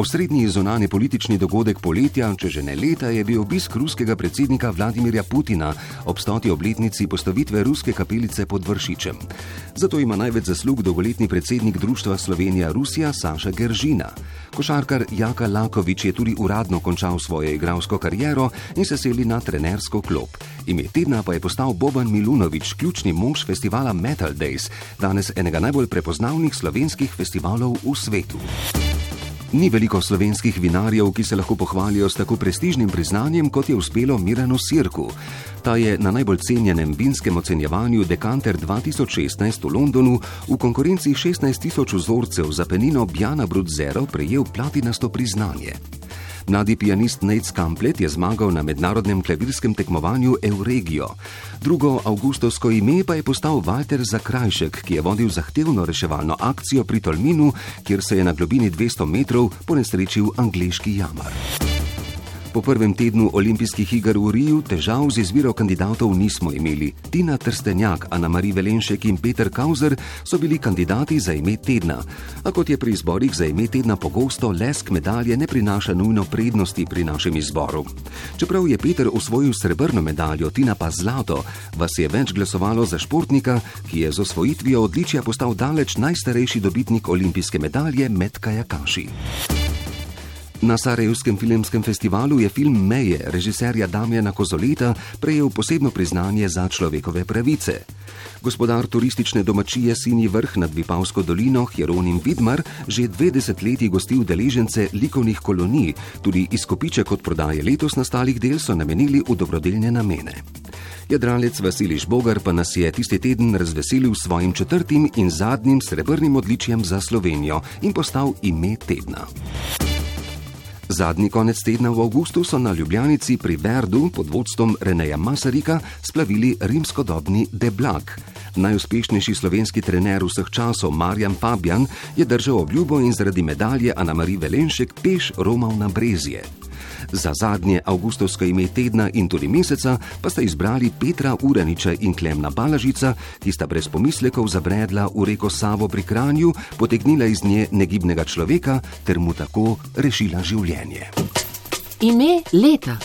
Osrednji zunani politični dogodek poletja, če že ne leta, je bil obisk ruskega predsednika Vladimirja Putina ob stoti obletnici postavitve ruske kapelice pod Vršičem. Zato ima največ zaslug dolgoletni predsednik Društva Slovenija Rusija Saša Geržina. Košarkar Jaka Lakovič je tudi uradno končal svojo igralsko kariero in se seli na trenersko klop. Ime tedna pa je postal Boban Milunovič, ključni mož festivala Metal Days, danes enega najbolj prepoznavnih slovenskih festivalov v svetu. Ni veliko slovenskih vinarjev, ki se lahko pohvalijo s tako prestižnim priznanjem, kot je uspelo Miranu Sirku. Ta je na najbolj cenjenem vinskem ocenjevanju Decanter 2016 v Londonu v konkurenci 16 tisoč vzorcev za penino Bjana Brudzero prejel platinasto priznanje. Mladi pianist Nate Skamplet je zmagal na mednarodnem klavirskem tekmovanju Euregio. Drugo avgustovsko ime pa je postal Walter Zakrajšek, ki je vodil zahtevno reševalno akcijo pri Tolminu, kjer se je na globini 200 metrov ponesrečil angliški jamar. Po prvem tednu olimpijskih iger v Riju težav z izbiro kandidatov nismo imeli. Tina Trstenjak, Ana Marija Velenšek in Peter Kauzer so bili kandidati za ime tedna. A kot je pri izborih za ime tedna pogosto, lesk medalje ne prinaša nujno prednosti pri našem izboru. Čeprav je Peter osvojil srebrno medaljo, Tina pa zlato, vas je več glasovalo za športnika, ki je z osvojitvijo odličja postal daleč najstarejši dobitnik olimpijske medalje med kajakaši. Na Sarajevskem filmskem festivalu je film Meje režiserja Damjana Kozoleta prejel posebno priznanje za človekove pravice. Gospodar turistične domačije Sini vrh nad Vipavsko dolino Hieronim Vidmar že dve desetletji gosti udeležence likovnih kolonij, tudi izkopiček od prodaje letos nastalih del so namenili v dobrodelne namene. Jadralec Vasiliš Bogar pa nas je tisti teden razveselil s svojim četrtim in zadnjim srebrnim odličjem za Slovenijo in postal ime tedna. Zadnji konec tedna v avgustu so na Ljubljanici pri Verdu pod vodstvom Reneja Masarika splavili rimskodobni Deblak. Najuspešnejši slovenski trener vseh časov Marjan Fabian je držal obljubo in zaradi medalje Ana Marija Velenšek peš romal na Brezje. Za zadnje avgustovsko ime tedna in tudi meseca pa sta izbrali Petra Uraniča in Klemna Balažica, ki sta brez pomislekov zabredla v reko Savo pri Kranju, potegnila iz nje negibnega človeka ter mu tako rešila življenje. Ime leta.